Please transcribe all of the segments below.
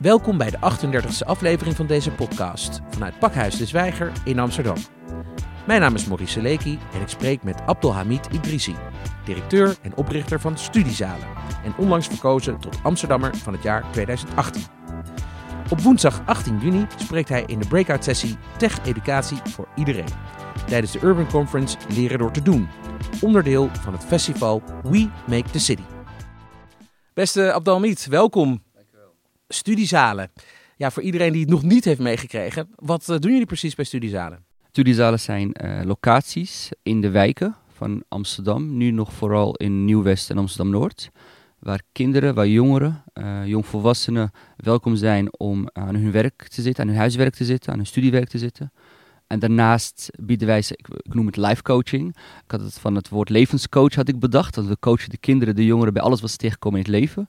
Welkom bij de 38e aflevering van deze podcast vanuit Pakhuis de Zwijger in Amsterdam. Mijn naam is Maurice Seleki en ik spreek met Abdelhamid Idrissi, directeur en oprichter van Studiezalen en onlangs verkozen tot Amsterdammer van het jaar 2018. Op woensdag 18 juni spreekt hij in de breakout sessie Tech Educatie voor iedereen tijdens de Urban Conference Leren door te doen, onderdeel van het festival We Make the City. Beste Abdelhamid, welkom. Studiezalen. Ja, voor iedereen die het nog niet heeft meegekregen, wat eh, doen jullie precies bij Studiezalen? Studiezalen zijn uh, locaties in de wijken van Amsterdam, nu nog vooral in Nieuw-West en Amsterdam-Noord, waar kinderen, waar jongeren, uh, jongvolwassenen welkom zijn om aan hun werk te zitten, aan hun huiswerk te zitten, aan hun studiewerk te zitten. En daarnaast bieden wij, ik, ik noem het life coaching. Ik had het van het woord levenscoach had ik bedacht. Want we coachen de kinderen, de jongeren bij alles wat ze tegenkomen in het leven.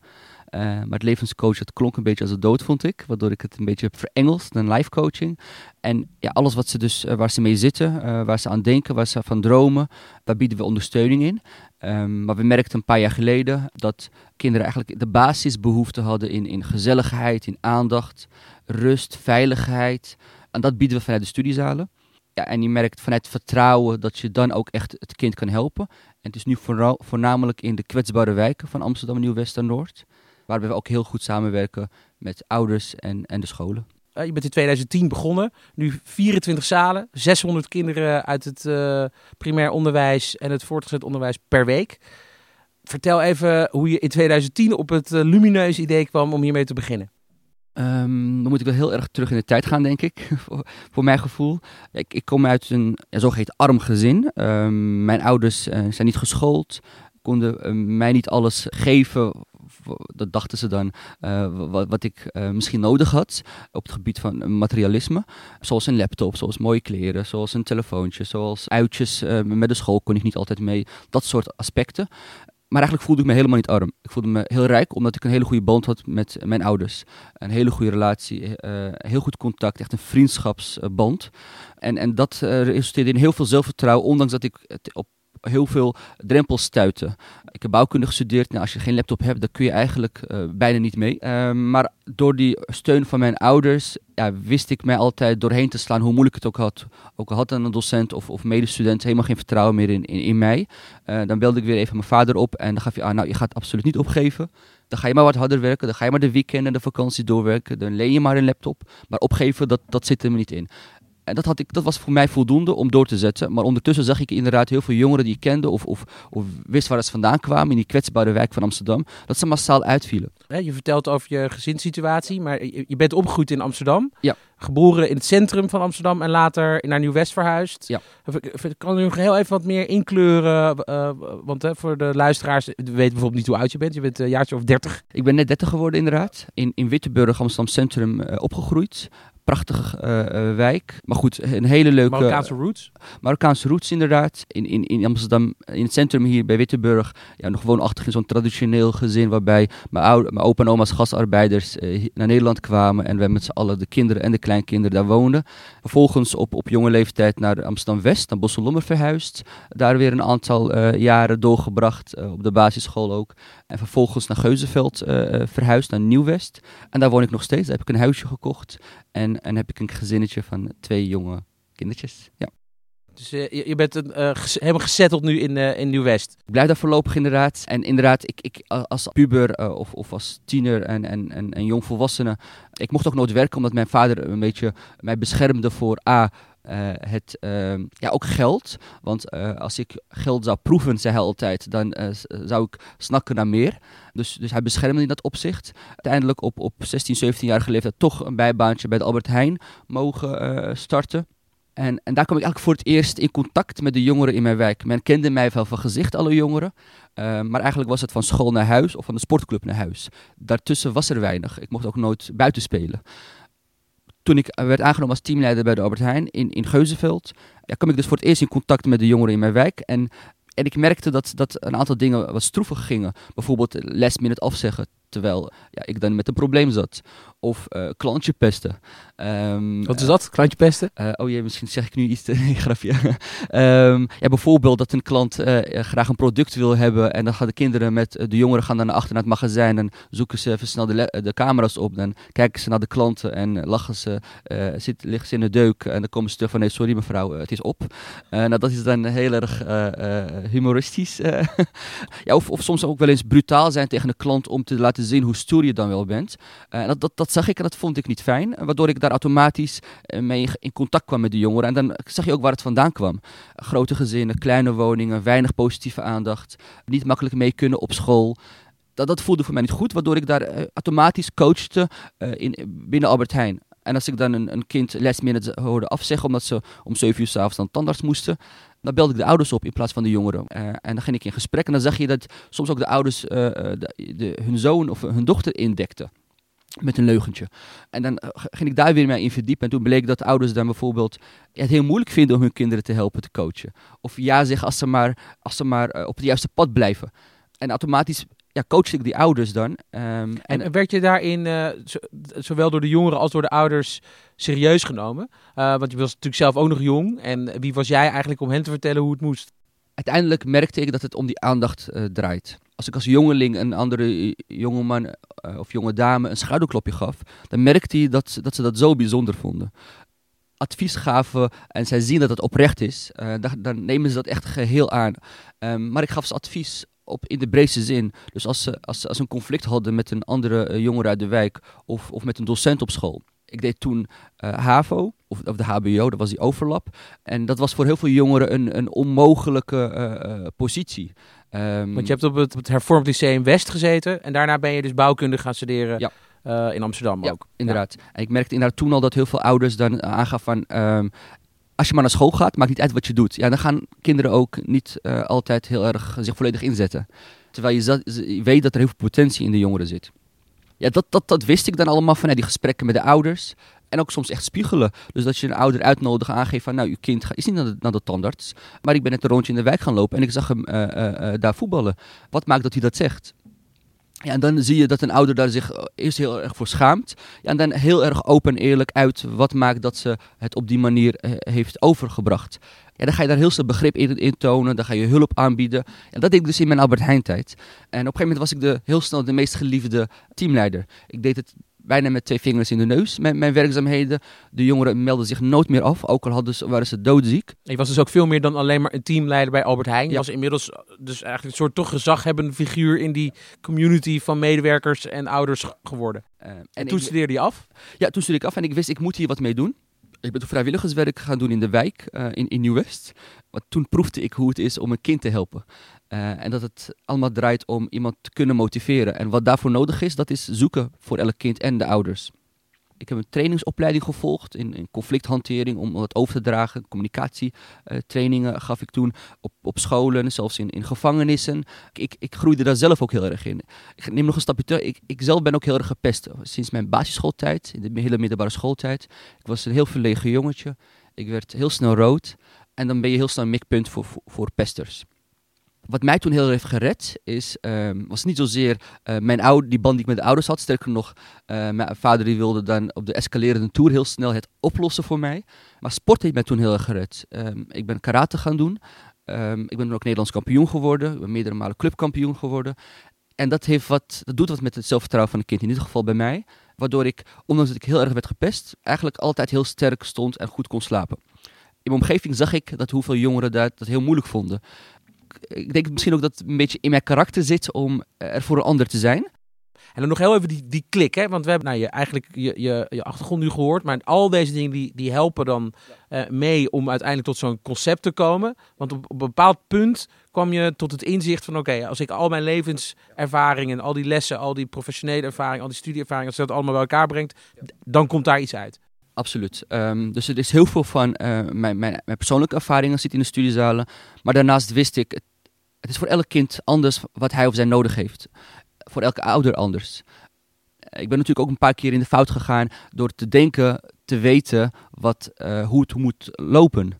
Uh, maar het levenscoach, klonk een beetje als een dood, vond ik. Waardoor ik het een beetje heb verengeld naar life coaching. En ja, alles wat ze dus, uh, waar ze mee zitten, uh, waar ze aan denken, waar ze van dromen, daar bieden we ondersteuning in. Um, maar we merkten een paar jaar geleden dat kinderen eigenlijk de basisbehoeften hadden in, in gezelligheid, in aandacht, rust, veiligheid. En dat bieden we vanuit de studiezalen. Ja, en je merkt vanuit vertrouwen dat je dan ook echt het kind kan helpen. En het is nu voornamelijk in de kwetsbare wijken van Amsterdam, Nieuw-West en Noord. Waar we ook heel goed samenwerken met ouders en, en de scholen. Uh, je bent in 2010 begonnen. Nu 24 zalen, 600 kinderen uit het uh, primair onderwijs en het voortgezet onderwijs per week. Vertel even hoe je in 2010 op het uh, lumineuze idee kwam om hiermee te beginnen. Um, dan moet ik wel heel erg terug in de tijd gaan, denk ik, voor, voor mijn gevoel. Ik, ik, kom uit een ja, zogeheten arm gezin. Um, mijn ouders uh, zijn niet geschoold, konden uh, mij niet alles geven, dat dachten ze dan, uh, wat, wat, ik misschien nodig had op het gebied van materialisme. Zoals een laptop, zoals mooie kleren, zoals een telefoontje, zoals uitjes met de school kon ik niet altijd mee. Dat soort aspecten. Maar eigenlijk voelde ik me helemaal niet arm. Ik voelde me heel rijk, omdat ik een hele goede band had met mijn ouders. Een hele goede relatie, heel goed contact, echt een vriendschapsband. En, en dat resulteerde in heel veel zelfvertrouwen, ondanks dat ik het op heel veel drempels stuiten. Ik heb bouwkunde gestudeerd. Nou, als je geen laptop hebt, dan kun je eigenlijk uh, bijna niet mee. Uh, maar door die steun van mijn ouders ja, wist ik mij altijd doorheen te slaan, hoe moeilijk het ook had. Ook al had een docent of, of medestudent helemaal geen vertrouwen meer in, in, mij. Uh, dan belde ik weer even mijn vader op en dan gaf je aan, nou, je gaat absoluut niet opgeven. Dan ga je maar wat harder werken, dan ga je maar de weekend en de vakantie doorwerken. Dan leen je maar een laptop. Maar opgeven, dat, dat zit er me niet in. En dat, had ik, dat was voor mij voldoende om door te zetten. Maar ondertussen zag ik inderdaad heel veel jongeren die ik kende of, of, of wist waar ze vandaan kwamen in die kwetsbare wijk van Amsterdam, dat ze massaal uitvielen. Je vertelt over je gezinssituatie, maar je bent opgegroeid in Amsterdam. Ja. Geboren in het centrum van Amsterdam en later naar Nieuw-West verhuisd. Ja. Kan u nog heel even wat meer inkleuren? Uh, want voor de luisteraars, we weten bijvoorbeeld niet hoe oud je bent. Je bent een jaartje of 30. Ik ben net 30 geworden inderdaad. In, in Witteburg, Amsterdam Centrum, uh, opgegroeid prachtige uh, uh, wijk. Maar goed, een hele leuke... Marokkaanse roots? Marokkaanse roots, inderdaad. In, in, in Amsterdam, in het centrum hier bij Wittenburg, ja, nog woonachtig in zo'n traditioneel gezin waarbij mijn, oude, mijn opa en oma's gastarbeiders uh, naar Nederland kwamen en wij met z'n allen, de kinderen en de kleinkinderen, daar woonden. Vervolgens op, op jonge leeftijd naar Amsterdam-West, naar Bosselommer verhuisd. Daar weer een aantal jaren doorgebracht, op de basisschool ook. En vervolgens naar Geuzenveld verhuisd, naar Nieuw-West. En daar woon ik nog steeds. Daar heb ik een huisje gekocht. En, en heb ik een gezinnetje van twee jonge kindertjes. Ja. Dus uh, je, je, bent een, uh, ges helemaal gezetteld nu in, uh, in Nieuw-West? Ik blijf daar voorlopig inderdaad. En inderdaad, ik, ik als puber of, of als tiener en, en, en, en jongvolwassene... Ik mocht ook nooit werken omdat mijn vader een beetje mij beschermde voor A... Uh, het, uh, ja, ook geld. Want uh, als ik geld zou proeven, zei hij altijd, dan zou ik snakken naar meer. Dus, dus hij beschermde in dat opzicht. Uiteindelijk op, op 16, 17 jaar leeftijd toch een bijbaantje bij de Albert Heijn mogen starten. En, en daar kwam ik eigenlijk voor het eerst in contact met de jongeren in mijn wijk. Men kende mij wel van gezicht, alle jongeren. maar eigenlijk was het van school naar huis of van de sportclub naar huis. Daartussen was er weinig. Ik mocht ook nooit buiten spelen toen ik werd aangenomen als teamleider bij de Albert Heijn in, in Geuzenveld, kwam ik dus voor het eerst in contact met de jongeren in mijn wijk. En, en ik merkte dat, dat een aantal dingen wat stroevig gingen. Bijvoorbeeld last minute afzeggen, terwijl ja, ik dan met een probleem zat. Of uh, klantje pesten. Um, Wat is dat, klantje pesten? Uh, oh jee, misschien zeg ik nu iets te grapje. um, ja, bijvoorbeeld dat een klant uh, graag een product wil hebben en dan gaan de kinderen met de jongeren gaan dan naar achter naar het magazijn en zoeken ze even snel de, de camera's op. Dan kijken ze naar de klanten en lachen ze, zit, liggen ze in de deuk en dan komen ze terug van nee, sorry mevrouw, het is op. nou, dat is dan heel erg humoristisch. ja, of, of soms ook wel eens brutaal zijn tegen de klant om te laten zien hoe stoer je dan wel bent. dat, dat, dat zag ik en dat vond ik niet fijn. Waardoor ik daar automatisch eh, mee in contact kwam met de jongeren. En dan zag je ook waar het vandaan kwam. Grote gezinnen, kleine woningen, weinig positieve aandacht. Niet makkelijk mee kunnen op school. Dat, dat voelde voor mij niet goed, waardoor ik daar automatisch coachte in, binnen Albert Heijn. En als ik dan een, een kind last hoorde afzeggen omdat ze om 7 uur s'avonds dan tandarts moesten, dan belde ik de ouders op in plaats van de jongeren. Uh, en dan ging ik in gesprek en dan zag je dat soms ook de ouders uh, de, de, hun zoon of hun dochter indekten met een leugentje. En dan eh, ging ik daar weer mee in verdiepen. En toen bleek dat ouders dan bijvoorbeeld het heel moeilijk vinden om hun kinderen te helpen te coachen. Of ja zeggen als ze maar, als ze maar op het juiste pad blijven. En automatisch ja, coachte ik die ouders dan. Um, en, en, werd je daarin uh, zowel door de jongeren als door de ouders serieus genomen? want je was natuurlijk zelf ook nog jong. En wie was jij eigenlijk om hen te vertellen hoe het moest? Uiteindelijk merkte ik dat het om die aandacht draait als ik als jongeling een andere jongeman of jonge dame een schouderklopje gaf, dan merkte hij dat, dat ze dat zo bijzonder vonden. Advies gaven en zij zien dat het oprecht is, uh, dan, dan, nemen ze dat echt geheel aan. Um, maar ik gaf ze advies op in de breedste zin. Dus als ze, als ze als een conflict hadden met een andere uh, jongere uit de wijk of, of met een docent op school. Ik deed toen uh, HAVO, of, of, de HBO, dat was die overlap. En dat was voor heel veel jongeren een, een onmogelijke positie. Um, Want je hebt op het, het hervormd lyceum West gezeten en daarna ben je dus bouwkunde gaan studeren ja. uh, in Amsterdam ja, ook. inderdaad. En ik merkte inderdaad toen al dat heel veel ouders dan aangaf van... Um, als je maar naar school gaat, maakt niet uit wat je doet. Ja, dan gaan kinderen ook niet uh, altijd heel erg zich volledig inzetten. Terwijl je, zat, weet dat er heel veel potentie in de jongeren zit. Ja, dat, dat, dat wist ik dan allemaal vanuit die gesprekken met de ouders. En ook soms echt spiegelen. Dus dat je een ouder uitnodigt, aangeeft van nou, uw kind is niet naar de, naar de tandarts. Maar ik ben net een rondje in de wijk gaan lopen en ik zag hem uh, uh, daar voetballen. Wat maakt dat hij dat zegt? Ja, en dan zie je dat een ouder daar zich eerst heel erg voor schaamt. Ja, en dan heel erg open en eerlijk uit wat maakt dat ze het op die manier heeft overgebracht. Ja, dan ga je daar heel veel begrip in, in, tonen, dan ga je hulp aanbieden. En dat deed ik dus in mijn Albert Heijn tijd. En op een gegeven moment was ik de, heel snel de meest geliefde teamleider. Ik deed het bijna met twee vingers in de neus, mijn, mijn werkzaamheden. De jongeren melden zich nooit meer af, ook al hadden ze, waren ze doodziek. Je was dus ook veel meer dan alleen maar een teamleider bij Albert Heijn. Je was inmiddels dus eigenlijk een soort toch gezaghebbende figuur in die community van medewerkers en ouders geworden. Uh, en, toen studeerde je af? Ja, toen studeerde ik af en ik wist, ik moet hier wat mee doen. Ik ben vrijwilligerswerk gaan doen in de wijk, uh, in, in Nieuw-West. Want toen proefde ik hoe het is om een kind te helpen. Uh, en dat het allemaal draait om iemand te kunnen motiveren. En wat daarvoor nodig is, dat is zoeken voor elk kind en de ouders. Ik heb een trainingsopleiding gevolgd in, in conflicthantering om dat over te dragen. Communicatietrainingen uh, gaf ik toen op, op scholen, zelfs in, in gevangenissen. Ik, ik groeide daar zelf ook heel erg in. Ik neem nog een stapje terug. Ik, ik zelf ben ook heel erg gepest. Sinds mijn basisschooltijd, in de hele middelbare schooltijd. Ik was een heel verlegen jongetje. Ik werd heel snel rood. En dan ben je heel snel een mikpunt voor, voor pesters wat mij toen heel erg heeft gered, is, um, was niet zozeer uh, mijn oude, die band die ik met de ouders had. Sterker nog, uh, mijn vader die wilde dan op de escalerende tour heel snel het oplossen voor mij. Maar sport heeft mij toen heel erg gered. Um, ik ben karate gaan doen. Um, ik ben ook Nederlands kampioen geworden. Ik ben meerdere malen clubkampioen geworden. En dat, heeft wat, dat doet wat met het zelfvertrouwen van een kind, in dit geval bij mij. Waardoor ik, ondanks dat ik heel erg werd gepest, eigenlijk altijd heel sterk stond en goed kon slapen. In mijn omgeving zag ik dat hoeveel jongeren dat, dat heel moeilijk vonden ik denk misschien ook dat het een beetje in mijn karakter zit om er voor een ander te zijn. En dan nog heel even die, die klik, hè? want we hebben nou, je, eigenlijk je, je, je achtergrond nu gehoord, maar al deze dingen die, die helpen dan uh, mee om uiteindelijk tot zo'n concept te komen. Want op, op, een bepaald punt kwam je tot het inzicht van oké, als ik al mijn levenservaringen, al die lessen, al die professionele ervaring, al die studieervaringen, als je dat allemaal bij elkaar brengt, dan komt daar iets uit. Absoluut. Um, dus er is heel veel van uh, mijn, mijn, mijn, persoonlijke ervaringen zit in de studiezalen. Maar daarnaast wist ik, het, is voor elk kind anders wat hij of zij nodig heeft. Voor elke ouder anders. Ik ben natuurlijk ook een paar keer in de fout gegaan door te denken, te weten wat, uh, hoe het moet lopen.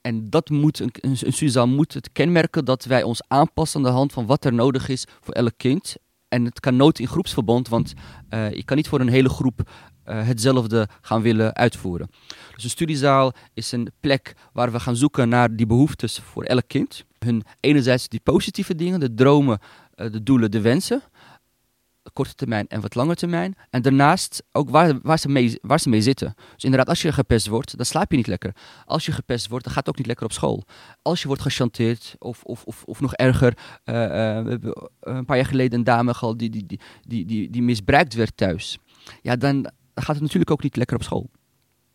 En dat moet, een, een, een moet het kenmerken dat wij ons aanpassen aan de hand van wat er nodig is voor elk kind En het kan nooit in groepsverband, want uh, je kan niet voor een hele groep hetzelfde gaan willen uitvoeren. Dus een studiezaal is een plek waar we gaan zoeken naar die behoeftes voor elk kind. Hun enerzijds die positieve dingen, de dromen, uh, de doelen, de wensen korte termijn en wat lange termijn. En daarnaast ook waar, waar, ze mee, waar ze mee zitten. Dus inderdaad, als je gepest wordt, dan slaap je niet lekker. Als je gepest wordt, dan gaat het ook niet lekker op school. Als je wordt gechanteerd, of, of, of, of nog erger, uh, we hebben een paar jaar geleden een dame gehad die, die, die, die, die, die misbruikt werd thuis. Ja, dan gaat het natuurlijk ook niet lekker op school.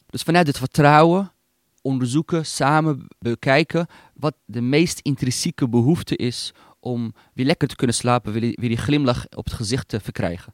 Dus vanuit het vertrouwen onderzoeken, samen bekijken wat de meest intrinsieke behoefte is om weer lekker te kunnen slapen, weer die, weer die glimlach op het gezicht te verkrijgen.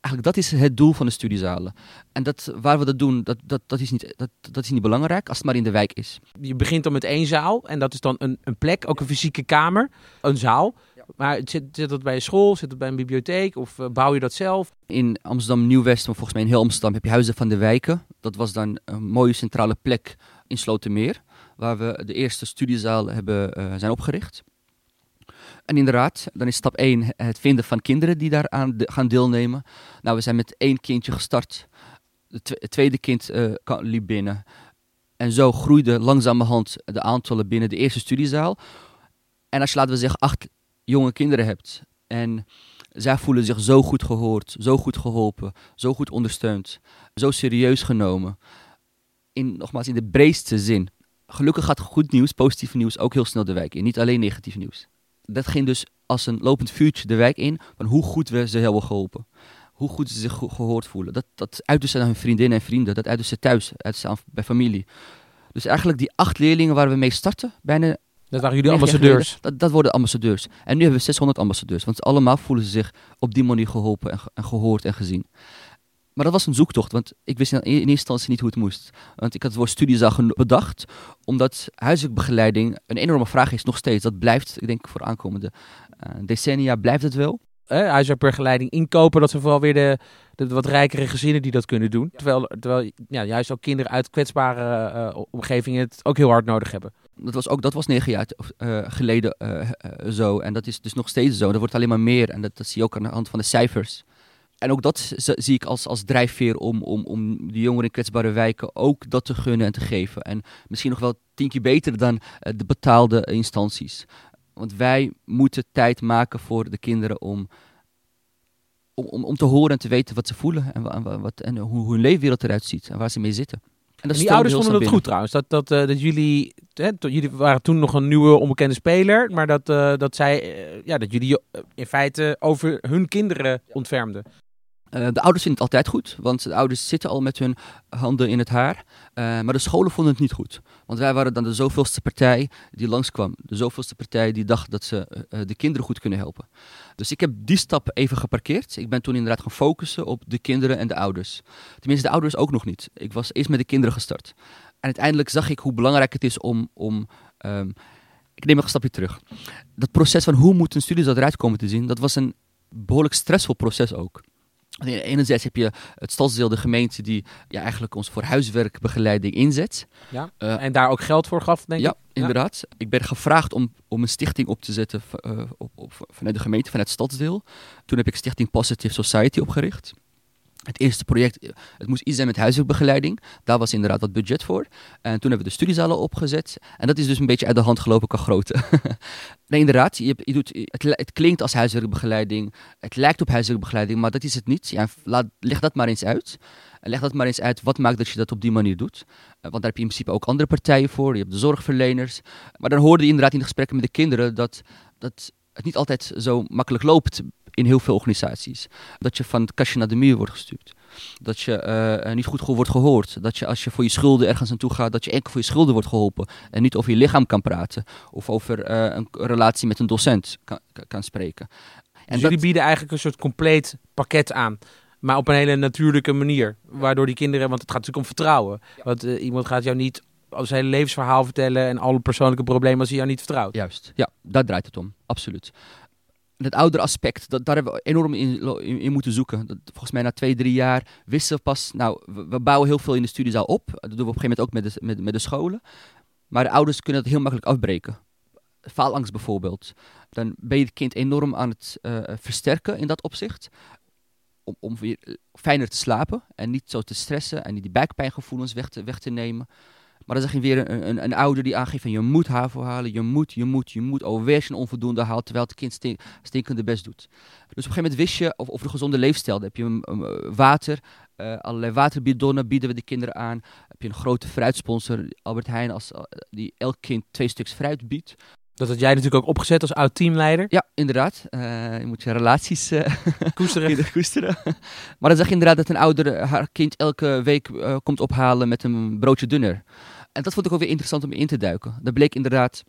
Eigenlijk dat is het doel van de studiezalen. En dat, waar we dat doen, dat, dat, dat, is niet, dat, dat is niet belangrijk als het maar in de wijk is. Je begint dan met één zaal en dat is dan een, een plek, ook een fysieke kamer, een zaal. Maar zit, zit dat bij een school, zit dat bij een bibliotheek of uh, bouw je dat zelf? In Amsterdam Nieuw-West, maar volgens mij in heel Amsterdam, heb je Huizen van de Wijken. Dat was dan een mooie centrale plek in Slotermeer, waar we de eerste studiezaal hebben, uh, zijn opgericht. En inderdaad, dan is stap 1 het vinden van kinderen die daaraan de, gaan deelnemen. Nou, we zijn met één kindje gestart. Het tweede kind uh, liep binnen. En zo groeide langzamerhand de aantallen binnen de eerste studiezaal. En als je, laten we zeggen, acht jonge kinderen hebt. En zij voelen zich zo goed gehoord, zo goed geholpen, zo goed ondersteund, zo serieus genomen. In, nogmaals, in de breedste zin. Gelukkig gaat goed nieuws, positief nieuws ook heel snel de wijk in. Niet alleen negatief nieuws dat ging dus als een lopend vuurtje de wijk in van hoe goed we ze hebben geholpen. Hoe goed ze zich gehoord voelen. Dat, dat uiten ze aan hun vriendinnen en vrienden. Dat uiten ze thuis, uiten ze bij familie. Dus eigenlijk die acht leerlingen waar we mee starten, bijna... Dat waren jullie ambassadeurs? dat, dat worden ambassadeurs. En nu hebben we 600 ambassadeurs. Want allemaal voelen ze zich op die manier geholpen en, en gehoord en gezien. Maar dat was een zoektocht, want ik wist in eerste instantie niet hoe het moest. Want ik had het woord studiezaal bedacht, omdat huiselijke begeleiding een enorme vraag is nog steeds. Dat blijft, ik denk voor aankomende uh, decennia blijft het wel. Eh, huiswerkbegeleiding inkopen, dat zijn vooral weer de, de, wat rijkere gezinnen die dat kunnen doen. Terwijl, terwijl ja, juist ook kinderen uit kwetsbare uh, omgevingen het ook heel hard nodig hebben. Dat was ook dat was negen jaar uh, geleden zo. En dat is dus nog steeds zo. Dat wordt alleen maar meer. En dat, zie je ook aan de hand van de cijfers en ook dat zie ik als, als drijfveer om, om, om de jongeren in kwetsbare wijken ook dat te gunnen en te geven. En misschien nog wel tien keer beter dan de betaalde instanties. Want wij moeten tijd maken voor de kinderen om, om, om te horen en te weten wat ze voelen. En, wat, en hoe, hun leefwereld eruit ziet en waar ze mee zitten. En, dat die ouders vonden het goed trouwens. Dat, dat, uh, dat jullie, hè, jullie waren toen nog een nieuwe onbekende speler. Maar dat, uh, dat, zij, uh, ja, dat jullie in feite over hun kinderen ontfermden. Uh, de ouders vinden het altijd goed, want de ouders zitten al met hun handen in het haar. Uh, maar de scholen vonden het niet goed. Want wij waren dan de zoveelste partij die langskwam. De zoveelste partij die dacht dat ze uh, de kinderen goed kunnen helpen. Dus ik heb die stap even geparkeerd. Ik ben toen inderdaad gaan focussen op de kinderen en de ouders. Tenminste, de ouders ook nog niet. Ik was eerst met de kinderen gestart. En uiteindelijk zag ik hoe belangrijk het is om. om um, ik neem een stapje terug. Dat proces van hoe moet een studie eruit komen te zien, dat was een behoorlijk stressvol proces ook. Enerzijds heb je het stadsdeel, de gemeente, die ja, eigenlijk ons voor huiswerkbegeleiding inzet. Ja, uh, en daar ook geld voor gaf, denk ja, ik? Ja, inderdaad. Ik ben gevraagd om, om een stichting op te zetten uh, op, op, vanuit de gemeente, vanuit het stadsdeel. Toen heb ik Stichting Positive Society opgericht. Het eerste project, het moest iets zijn met huiswerkbegeleiding. Daar was inderdaad wat budget voor. En toen hebben we de studiezalen opgezet. En dat is dus een beetje uit de hand gelopen qua grootte. nee, inderdaad. Je, doet, het, klinkt als huiswerkbegeleiding. Het lijkt op huiswerkbegeleiding, maar dat is het niet. Ja, laat, leg dat maar eens uit. Leg dat maar eens uit. Wat maakt dat je dat op die manier doet? Want daar heb je in principe ook andere partijen voor. Je hebt de zorgverleners. Maar dan hoorde je inderdaad in de gesprekken met de kinderen dat, dat het niet altijd zo makkelijk loopt in heel veel organisaties. Dat je van het kastje naar de muur wordt gestuurd. Dat je uh, niet goed wordt gehoord. Dat je als je voor je schulden ergens naartoe gaat, dat je enkel voor je schulden wordt geholpen. En niet over je lichaam kan praten. Of over uh, een relatie met een docent kan, kan spreken. En dus jullie bieden eigenlijk een soort compleet pakket aan. Maar op een hele natuurlijke manier. Waardoor die kinderen, want het gaat natuurlijk om vertrouwen. Want uh, iemand gaat jou niet als hele levensverhaal vertellen en alle persoonlijke problemen als hij jou niet vertrouwt. Juist, ja, daar draait het om, absoluut het oudere aspect, dat, daar hebben we enorm in, in, moeten zoeken. Dat, volgens mij na twee, drie jaar wisten we pas, nou, we, bouwen heel veel in de studiezaal op. Dat doen we op een gegeven moment ook met de, met, met de scholen. Maar de ouders kunnen het heel makkelijk afbreken. faalangst bijvoorbeeld, dan ben je het kind enorm aan het uh, versterken in dat opzicht. Om, om weer fijner te slapen en niet zo te stressen en die buikpijngevoelens weg te, weg te nemen. Maar dan zeg je weer een, een, een ouder die aangeeft van je moet HAVO halen, je moet, je moet, je moet alweer een onvoldoende haalt, terwijl het kind stink, stinkende best doet. Dus op een gegeven moment wist je of, of een gezonde leefstijl. Dan heb je een, water, uh, allerlei waterbidonnen bieden we de kinderen aan. heb je een grote fruitsponsor, Albert Heijn, als, die elk kind twee stuks fruit biedt. Dat had jij natuurlijk ook opgezet als oud teamleider. Ja, inderdaad. Uh, je moet je relaties uh, koesteren. koesteren. maar dan zeg je inderdaad dat een ouder haar kind elke week uh, komt ophalen met een broodje dunner. En dat vond ik ook weer interessant om in te duiken. Dat bleek inderdaad,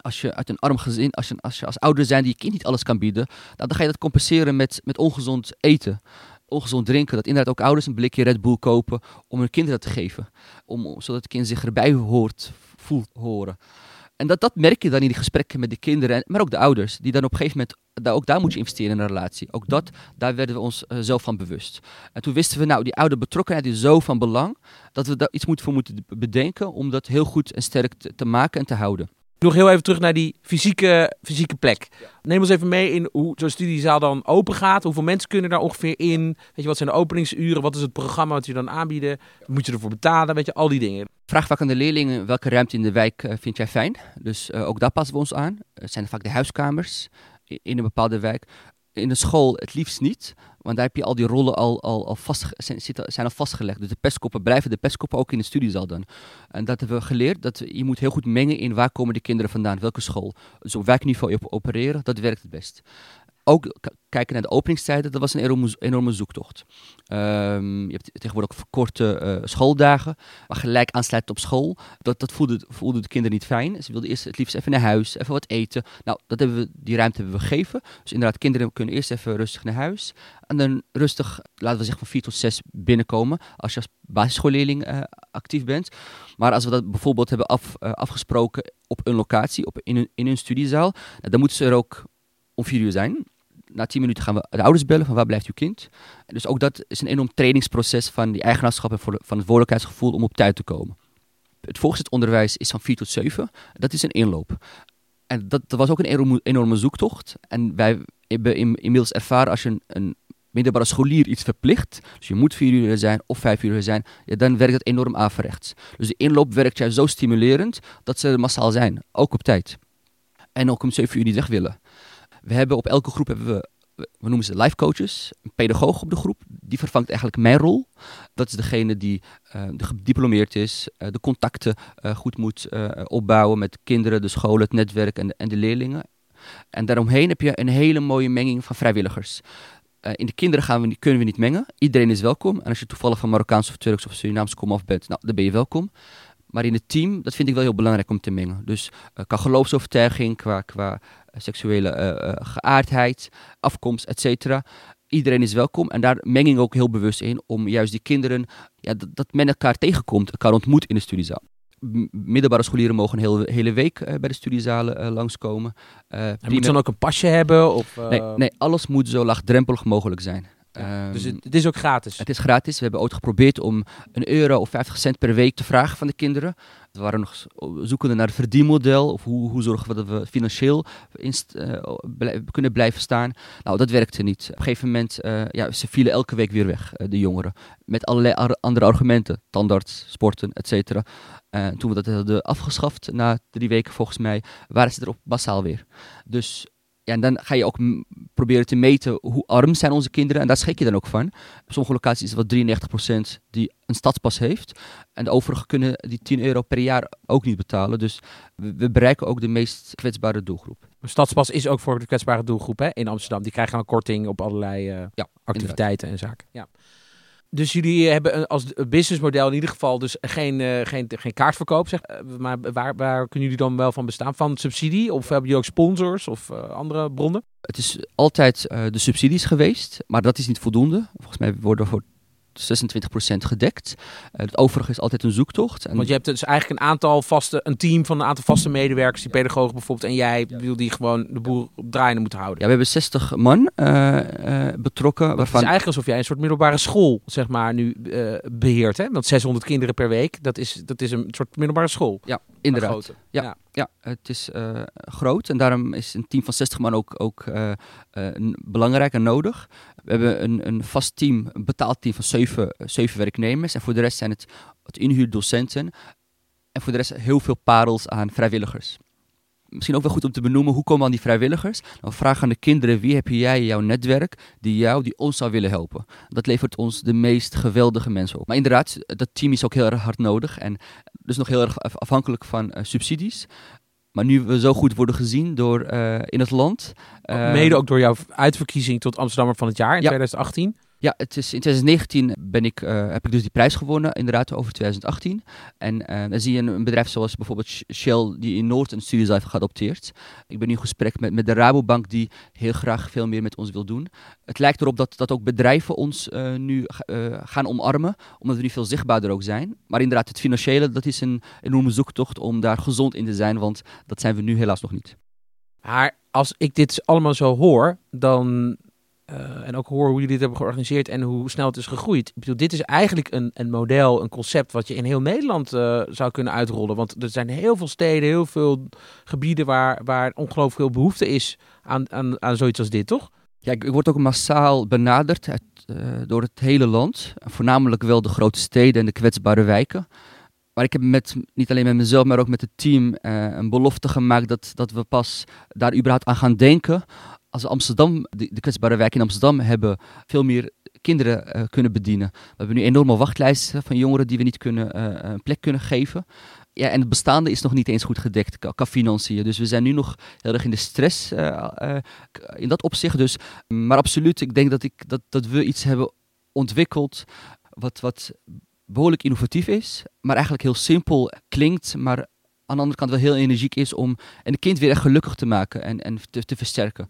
als je uit een arm gezin, als je als, je als ouder zijn die je kind niet alles kan bieden, dan, dan ga je dat compenseren met, met ongezond eten ongezond drinken. Dat inderdaad ook ouders een blikje Red Bull kopen om hun kinderen te geven. Om, zodat het kind zich erbij hoort, voelt horen. En dat, dat merk je dan in die gesprekken met de kinderen, maar ook de ouders, die dan op een gegeven moment, daar, ook daar moet je investeren in een relatie. Ook dat, daar werden we ons uh, zelf van bewust. En toen wisten we, nou, die oude betrokkenheid is zo van belang, dat we daar iets moeten voor moeten bedenken om dat heel goed en sterk te, te maken en te houden. Nog heel even terug naar die fysieke, fysieke plek. Neem ons even mee in hoe zo'n studiezaal dan open gaat. Hoeveel mensen kunnen daar ongeveer in? Weet je, wat zijn de openingsuren? Wat is het programma wat je dan aanbieden? Moet je ervoor betalen? Weet je, al die dingen. Vraag vaak aan de leerlingen welke ruimte in de wijk uh, vind jij fijn. Dus uh, ook daar passen we ons aan. Het zijn vaak de huiskamers in een bepaalde wijk. In de school het liefst niet. Want daar heb je al die rollen al, al, al vast, zijn, zijn al vastgelegd. Dus de pestkoppen blijven de pestkoppen ook in de studiezaal dan. En dat hebben we geleerd. Dat je moet heel goed mengen in waar komen de kinderen vandaan, welke school. Dus op wijkniveau op opereren, dat werkt het best ook kijken naar de openingstijden, dat was een enorme, enorme zoektocht. Um, je hebt tegenwoordig ook verkorte uh, schooldagen, maar gelijk aansluiten op school. Dat, dat voelde, voelde de kinderen niet fijn. Ze wilden eerst het liefst even naar huis, even wat eten. Nou, dat hebben we, die ruimte hebben we gegeven. Dus inderdaad, kinderen kunnen eerst even rustig naar huis. En dan rustig, laten we zeggen van 4 tot 6 binnenkomen. Als je als basisschoolleerling uh, actief bent. Maar als we dat bijvoorbeeld hebben af, uh, afgesproken op een locatie, op, in, een, in studiezaal, nou, dan moeten ze er ook om 4 uur zijn na tien minuten gaan we de ouders bellen van waar blijft uw kind. Dus ook dat is een enorm trainingsproces van die eigenaarschap en van verantwoordelijkheidsgevoel om op tijd te komen. Het voorgezet onderwijs is van 4 tot 7. Dat is een inloop. En dat, dat was ook een enorme, zoektocht. En wij hebben inmiddels ervaren als je een, middelbare scholier iets verplicht, dus je moet vier uur zijn of vijf uur zijn, dan werkt het enorm averechts. Dus de inloop werkt juist zo stimulerend dat ze massaal zijn, ook op tijd. En ook om zeven uur niet weg willen. We hebben op elke groep hebben we, we noemen ze life coaches, een pedagoog op de groep. Die vervangt eigenlijk mijn rol. Dat is degene die uh, gediplomeerd is, uh, de contacten uh, goed moet opbouwen met kinderen, de scholen, het netwerk en de, en de leerlingen. En daaromheen heb je een hele mooie menging van vrijwilligers. in de kinderen gaan we, kunnen we niet mengen. Iedereen is welkom. En als je toevallig van Marokkaans of Turks of Surinaams komaf bent, nou, dan ben je welkom. Maar in het team, dat vind ik wel heel belangrijk om te mengen. Dus qua geloofsovertuiging, qua, qua seksuele uh, geaardheid, afkomst, etc. Iedereen is welkom en daar meng ik ook heel bewust in om juist die kinderen, ja, dat, dat men elkaar tegenkomt, elkaar ontmoet in de studiezaal middelbare scholieren mogen een hele, hele week uh, bij de studiezalen uh, langskomen. Uh, en moet dan ook een pasje hebben? Of, nee, nee, alles moet zo laagdrempelig mogelijk zijn. Ja, dus het, het, is ook gratis? Het is gratis. We hebben ooit geprobeerd om een euro of 50 cent per week te vragen van de kinderen. We waren nog zoekende naar het verdienmodel. Of hoe, hoe zorgen we dat we financieel inst, uh, kunnen blijven staan. Nou, dat werkte niet. Op een gegeven moment, uh, ja, ze vielen elke week weer weg, uh, de jongeren. Met allerlei ar andere argumenten. Tandarts, sporten, et cetera. toen we dat hadden afgeschaft, na drie weken volgens mij, waren ze erop massaal weer. Dus ja, en dan ga je ook proberen te meten hoe arm zijn onze kinderen. En daar schrik je dan ook van. Op sommige locaties is het wel 93% die een stadspas heeft. En de overigen kunnen die 10 euro per jaar ook niet betalen. Dus we, bereiken ook de meest kwetsbare doelgroep. Een stadspas is ook voor de kwetsbare doelgroep hè? in Amsterdam. Die krijgen een korting op allerlei uh, ja, activiteiten en zaken. Ja. Dus jullie hebben als businessmodel in ieder geval dus geen, uh, geen, geen kaartverkoop. Zeg. Eh, maar waar, waar kunnen jullie dan wel van bestaan? Van subsidie? Of hebben jullie ook sponsors of andere bronnen? Het is altijd de subsidies geweest, maar dat is niet voldoende. Volgens mij worden voor 26% gedekt. Uh, het overige is altijd een zoektocht. En Want je hebt dus eigenlijk een aantal vaste, een team van een aantal vaste medewerkers, die pedagogen bijvoorbeeld, en jij, ja. die gewoon de boel draaiende moeten houden. Ja, we hebben 60 man uh, uh, betrokken. waarvan... Het is eigenlijk alsof jij een soort middelbare school, zeg maar, nu beheert. Hè? Want 600 kinderen per week, dat is, dat is een soort middelbare school. Ja, inderdaad. Ja. ja. Ja, het is uh, groot en daarom is een team van 60 man ook, ook uh, belangrijk en nodig. We hebben een, een vast team, een betaald team van zeven, zeven werknemers. En voor de rest zijn het, het inhuurdocenten. En voor de rest heel veel parels aan vrijwilligers misschien ook wel goed om te benoemen, hoe komen aan die vrijwilligers? Dan vragen aan de kinderen, wie heb jij in jouw netwerk die jou, die ons zou willen helpen? Dat levert ons de meest geweldige mensen op. Maar inderdaad, dat team is ook heel erg hard nodig en dus nog heel erg afhankelijk van uh, subsidies. Maar nu we zo goed worden gezien door, uh, in het land. Uh, Mede ook door jouw uitverkiezing tot Amsterdammer van het jaar in ja. 2018. Ja, het is, in 2019 ben ik, uh, heb ik dus die prijs gewonnen, inderdaad, over 2018. En uh, dan zie je een, bedrijf zoals bijvoorbeeld Shell, die in Noord een studie heeft geadopteerd. Ik ben nu in gesprek met, met de Rabobank, die heel graag veel meer met ons wil doen. Het lijkt erop dat, dat ook bedrijven ons uh, nu gaan omarmen, omdat we nu veel zichtbaarder ook zijn. Maar inderdaad, het financiële, dat is een enorme zoektocht om daar gezond in te zijn, want dat zijn we nu helaas nog niet. Maar als ik dit allemaal zo hoor, dan uh, en ook hoor hoe jullie dit hebben georganiseerd en hoe snel het is gegroeid. Ik bedoel, dit is eigenlijk een, een model, een concept wat je in heel Nederland uh, zou kunnen uitrollen. Want er zijn heel veel steden, heel veel gebieden waar, waar ongelooflijk veel behoefte is aan, aan, aan zoiets als dit, toch? Ja, ik, word ook massaal benaderd uh, door het hele land. Voornamelijk wel de grote steden en de kwetsbare wijken. Maar ik heb met, niet alleen met mezelf, maar ook met het team een belofte gemaakt dat, dat we pas daar überhaupt aan gaan denken als Amsterdam, de, kwetsbare wijk in Amsterdam, hebben veel meer kinderen uh, kunnen bedienen. We hebben nu enorme wachtlijsten van jongeren die we niet kunnen, uh, een plek kunnen geven. Ja, en het bestaande is nog niet eens goed gedekt qua financiën. Dus we zijn nu nog heel erg in de stress in dat opzicht. Dus, maar absoluut, ik denk dat, ik, dat, dat we iets hebben ontwikkeld wat, wat behoorlijk innovatief is. Maar eigenlijk heel simpel klinkt, maar aan de andere kant wel heel energiek is om een kind weer echt gelukkig te maken en, en te versterken.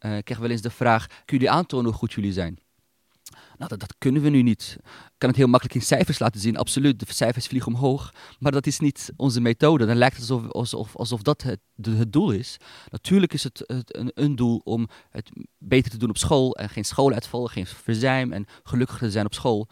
Uh, ik krijg wel eens de vraag, kun jullie aantonen hoe goed jullie zijn? Nou, dat, dat, kunnen we nu niet. Ik kan het heel makkelijk in cijfers laten zien, absoluut. De cijfers vliegen omhoog, maar dat is niet onze methode. Dan lijkt het alsof, alsof, alsof dat het, het doel is. Natuurlijk is het, een, een, doel om het beter te doen op school en geen schooluitval, geen verzuim en gelukkig te zijn op school.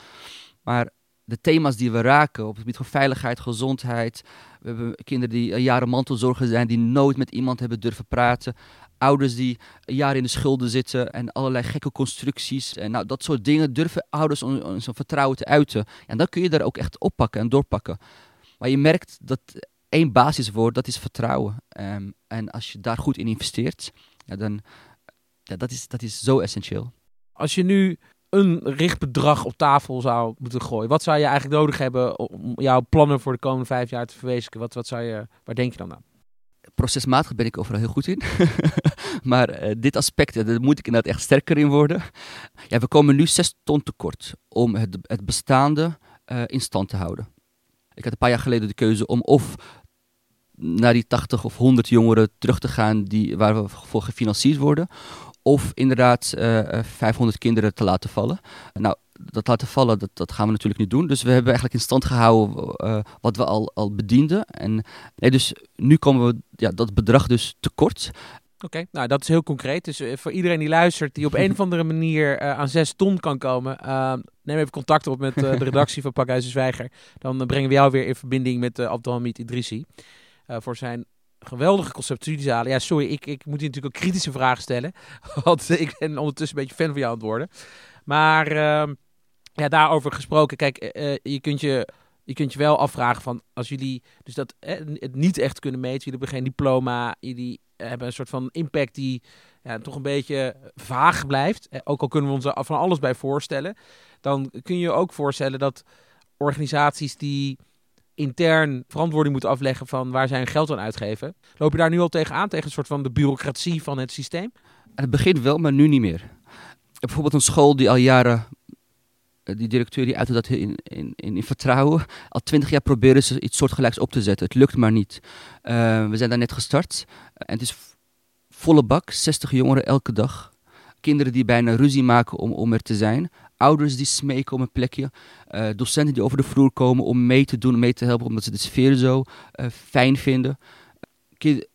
Maar de thema's die we raken op het gebied van veiligheid, gezondheid. We hebben kinderen die jaren mantelzorger zijn, die nooit met iemand hebben durven praten. Ouders die jaren in de schulden zitten en allerlei gekke constructies. En nou, dat soort dingen durven ouders ons vertrouwen te uiten. En dan kun je daar ook echt oppakken en doorpakken. Maar je merkt dat één basiswoord, dat is vertrouwen. Um, en als je daar goed in investeert, ja, dan ja, dat is dat is zo essentieel. Als je nu een richtbedrag op tafel zou moeten gooien, wat zou je eigenlijk nodig hebben om jouw plannen voor de komende vijf jaar te verwezenlijken? Wat, wat zou je, waar denk je dan aan? Procesmatig ben ik overal heel goed in. maar uh, dit aspect, daar moet ik inderdaad echt sterker in worden. Ja, we komen nu zes ton tekort om het, het bestaande uh, in stand te houden. Ik had een paar jaar geleden de keuze om of naar die 80 of 100 jongeren terug te gaan die, waar we voor gefinancierd worden. Of inderdaad uh, eh, 500 kinderen te laten vallen. Nou, dat laten vallen, dat, dat gaan we natuurlijk niet doen. Dus we hebben eigenlijk in stand gehouden uh, wat we al, al bedienden. En nee, dus nu komen we ja, dat bedrag dus tekort. Oké, nou dat is heel concreet. Dus uh, voor iedereen die luistert, die op een of andere manier uh, aan zes ton kan komen, neem even contact op met de redactie van Pakhuizen Zwijger. Dan brengen we jou weer in verbinding met uh, Abdelhamid Idrissi. voor zijn geweldige conceptualisatie. Ja, sorry, ik, ik moet hier natuurlijk ook kritische vragen stellen. Want ik ben ondertussen een beetje fan van het worden. Maar uh, ja, daarover gesproken. Kijk, uh, je kunt je je kunt je wel afvragen van als jullie dus dat eh, het niet echt kunnen meten, jullie hebben geen diploma, jullie hebben een soort van impact die ja, toch een beetje vaag blijft. Eh, ook al kunnen we ons er van alles bij voorstellen, dan kun je je ook voorstellen dat organisaties die intern verantwoording moeten afleggen van waar zij hun geld aan uitgeven. Loop je daar nu al tegenaan, tegen een soort van de bureaucratie van het systeem? het begint wel, maar nu niet meer. Bijvoorbeeld een school die al jaren, eh, die directeur die uitte dat in, in, in, vertrouwen, al twintig jaar proberen ze iets soortgelijks op te zetten. Het lukt maar niet. Uh, we zijn daar net gestart en het is volle bak, 60 jongeren elke dag. Kinderen die bijna ruzie maken om, om er te zijn ouders die smeken om een plekje, uh, docenten die over de vloer komen om mee te doen, mee te helpen, omdat ze de sfeer zo uh, fijn vinden.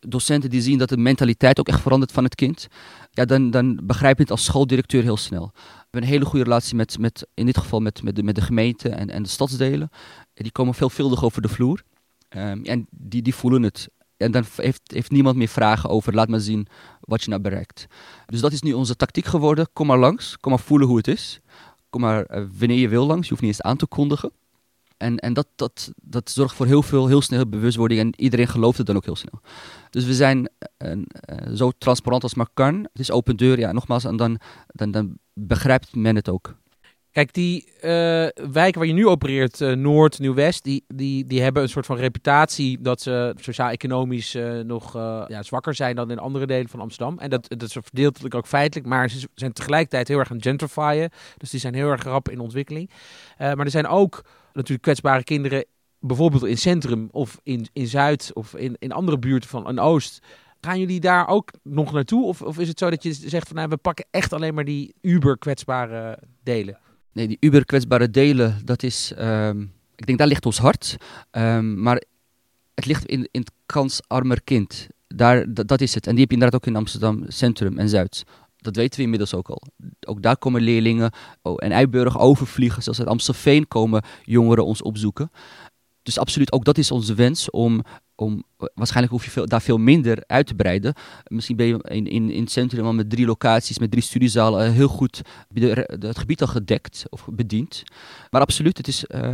docenten die zien dat de mentaliteit ook echt verandert van het kind, ja, dan, dan begrijp je het als schooldirecteur heel snel. We hebben een hele goede relatie met, met in dit geval met, met, de, met de gemeente en, en de stadsdelen. Die komen veelvuldig over de vloer. Um, en die, die voelen het En dan heeft, heeft niemand meer vragen over, laat maar zien wat je nou bereikt. Dus dat is nu onze tactiek geworden. Kom maar langs, kom maar voelen hoe het is. Kom maar uh, wanneer je wil langs, je hoeft niet eens aan te kondigen. En, en dat, dat, dat zorgt voor heel veel, heel snel bewustwording en iedereen gelooft het dan ook heel snel. Dus we zijn uh, zo transparant als maar kan. Het is open deur, ja, nogmaals, en dan, dan, dan begrijpt men het ook. Kijk, die uh, wijken waar je nu opereert, uh, Noord, Nieuw-West, die, die, die hebben een soort van reputatie dat ze sociaal-economisch uh, nog ja, zwakker zijn dan in andere delen van Amsterdam. En dat, dat is verdeeltelijk ook feitelijk, maar ze zijn tegelijkertijd heel erg aan gentrifyen. Dus die zijn heel erg rap in ontwikkeling. maar er zijn ook natuurlijk kwetsbare kinderen, bijvoorbeeld in Centrum of in, in Zuid of in, in andere buurten van een Oost. Gaan jullie daar ook nog naartoe? Of, of is het zo dat je zegt van nou, we pakken echt alleen maar die uber kwetsbare delen? Nee, die uber kwetsbare delen, dat is, um, ik denk daar ligt ons hart. Um, maar het ligt in, in het kansarmer kind. Daar, dat, dat, is het. En die heb je inderdaad ook in Amsterdam Centrum en Zuid. Dat weten we inmiddels ook al. Ook daar komen leerlingen oh, en Eiburg overvliegen. Zelfs uit Amstelveen komen jongeren ons opzoeken. Dus absoluut, ook dat is onze wens om, om waarschijnlijk hoef je veel, daar veel minder uit te breiden. Misschien ben je in, in, in het centrum al met drie locaties, met drie studiezalen, heel goed het gebied al gedekt of bediend. Maar absoluut, het is, uh,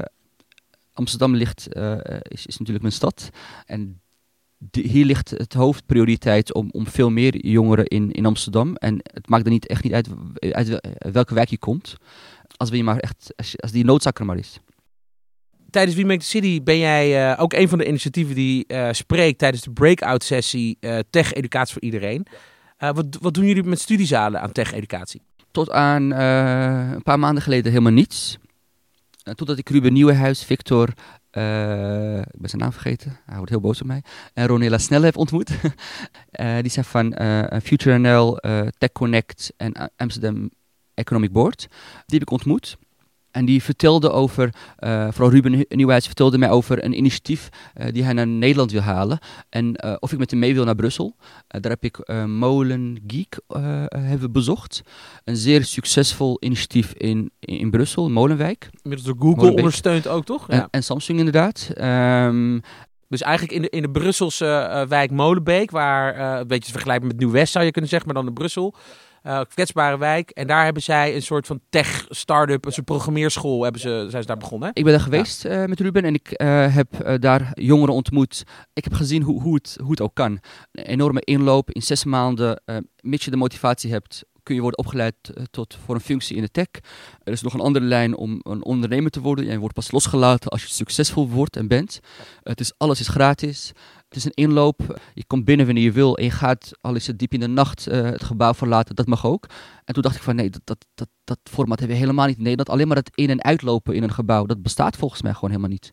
Amsterdam ligt, uh, is, is natuurlijk mijn stad. En hier ligt het hoofdprioriteit om, om veel meer jongeren in, in Amsterdam. En het maakt er niet, echt niet uit, uit welke wijk je komt. Als, we je maar echt, als, als die noodzaak er maar is tijdens We Make the City ben jij uh, ook een van de initiatieven die uh, spreekt tijdens de breakout sessie uh, Tech Educatie voor Iedereen. wat, wat doen jullie met studiezalen aan Tech Educatie? Tot aan een paar maanden geleden helemaal niets. totdat ik Ruben Nieuwenhuis, Victor, ik ben zijn naam vergeten, hij wordt heel boos op mij, en Ronela Snel heb ontmoet. die zijn van Future NL, Tech Connect en Amsterdam Economic Board. Die heb ik ontmoet. En die vertelde over, uh, vooral Ruben Nieuwheids vertelde mij over een initiatief uh, die hij naar Nederland wil halen. En uh, of ik met hem mee wil naar Brussel. daar heb ik Molen Geek hebben bezocht. Een zeer succesvol initiatief in, in, Brussel, Molenwijk. Inmiddels door Google ondersteund ook, toch? Ja. En, en Samsung inderdaad. Um, dus eigenlijk in de, in de Brusselse wijk Molenbeek, waar een beetje vergelijkbaar met Nieuw-West zou je kunnen zeggen, maar dan in Brussel uh, kwetsbare wijk. En daar hebben zij een soort van tech-startup, een soort programmeerschool, hebben ze, zijn ze daar begonnen. Ik ben daar geweest ja. uh, met Ruben en ik uh, heb daar jongeren ontmoet. Ik heb gezien hoe, hoe, het, hoe het ook kan. Een enorme inloop in zes maanden, mits je de motivatie hebt kun je worden opgeleid tot, voor een functie in de tech. Er is nog een andere lijn om een ondernemer te worden. Je wordt pas losgelaten als je succesvol wordt en bent. Het is, alles is gratis. Is een inloop. Je komt binnen wanneer je wil en je gaat, al is het diep in de nacht, uh, het gebouw verlaten. Dat mag ook. En toen dacht ik van nee, dat, dat, dat, dat format hebben we helemaal niet in Nederland. Alleen maar het in- en uitlopen in een gebouw, dat bestaat volgens mij gewoon helemaal niet.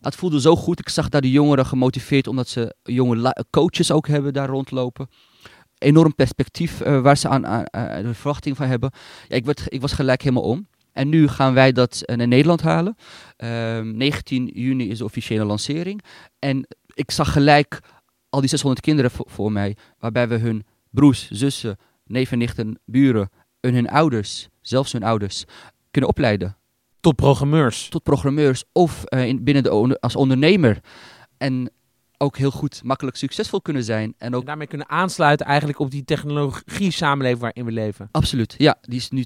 Het voelde zo goed. Ik zag daar de jongeren gemotiveerd omdat ze jonge coaches ook hebben daar rondlopen enorm perspectief uh, waar ze aan, de verwachting van hebben. Ja, ik, werd, ik was gelijk helemaal om. En nu gaan wij dat naar Nederland halen. Uh, ehm, 19 juni is de officiële lancering. En ik zag gelijk al die 600 kinderen voor, mij, waarbij we hun broers, zussen, neven, nichten, buren en hun ouders, zelfs hun ouders, kunnen opleiden. Tot programmeurs. Tot programmeurs of uh, in, binnen de, als ondernemer. En ook heel goed, makkelijk succesvol kunnen zijn. En, ook en daarmee kunnen aansluiten eigenlijk op die technologie samenleving waarin we leven. Absoluut, ja. Die is nu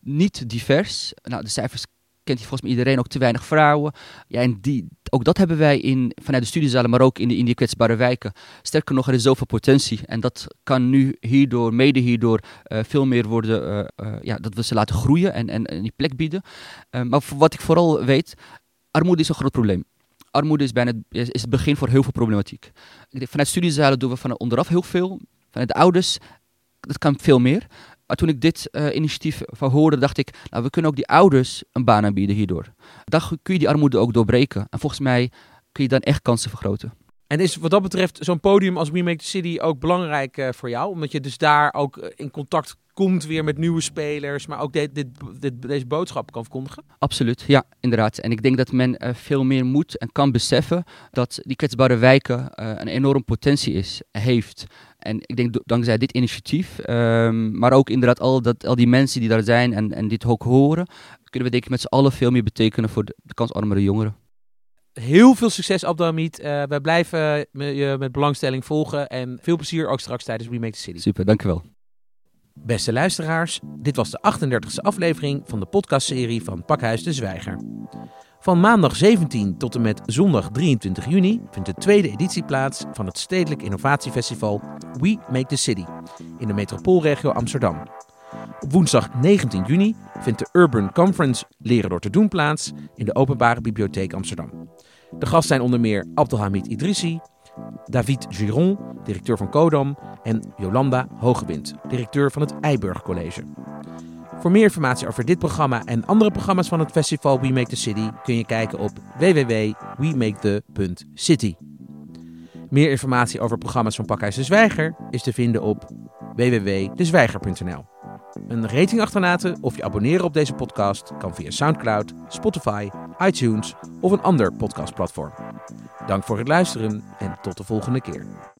niet divers. Nou, de cijfers kent hij volgens mij iedereen, ook te weinig vrouwen. Ja, en die, ook dat hebben wij in, vanuit de studiezalen, maar ook in, de, in die kwetsbare wijken. Sterker nog, er is zoveel potentie. En dat kan nu hierdoor, mede hierdoor, uh, veel meer worden, uh, uh, ja, dat we ze laten groeien en, en, en die plek bieden. maar wat ik vooral weet, armoede is een groot probleem. Armoede is, bijna, is het begin voor heel veel problematiek. Vanuit studiezalen doen we van onderaf heel veel. Vanuit de ouders, dat kan veel meer. Maar toen ik dit uh, initiatief van hoorde, dacht ik, nou, we kunnen ook die ouders een baan aanbieden hierdoor. Dan kun je die armoede ook doorbreken. En volgens mij kun je dan echt kansen vergroten. En is wat dat betreft zo'n podium als We Make the City ook belangrijk uh, voor jou? Omdat je dus daar ook eh, in contact komt weer met nieuwe spelers, maar ook dit, dit, dit, deze boodschap kan verkondigen? Absoluut, ja, inderdaad. En ik denk dat men uh, veel meer moet en kan beseffen dat die kwetsbare wijken uh, een enorm potentie is, heeft. En ik denk dankzij dit initiatief, um, maar ook inderdaad al, dat, al die mensen die daar zijn en, en dit ook horen, kunnen we denk ik met z'n allen veel meer betekenen voor de, de kansarmere jongeren. Heel veel succes, Abdelhamid. Uh, wij blijven je met belangstelling volgen. En veel plezier ook straks tijdens We Make the City. Super, dankjewel. Beste luisteraars, dit was de 38e aflevering van de podcastserie van Pakhuis de Zwijger. Van maandag 17 tot en met zondag 23 juni vindt de tweede editie plaats van het Stedelijk Innovatiefestival We Make the City in de metropoolregio Amsterdam. Op woensdag 19 juni vindt de Urban Conference Leren door te doen plaats in de Openbare Bibliotheek Amsterdam. De gasten zijn onder meer Abdelhamid Idrissi, David Giron, directeur van Codam, en Jolanda Hogewind, directeur van het Eiburg College. Voor meer informatie over dit programma en andere programma's van het festival We Make the City kun je kijken op www.wemakethe.city. Meer informatie over programma's van Pakhuis de Zwijger is te vinden op www.dezwijger.nl. Een rating achterlaten of je abonneren op deze podcast kan via SoundCloud, Spotify, iTunes of een ander podcastplatform. Dank voor het luisteren en tot de volgende keer.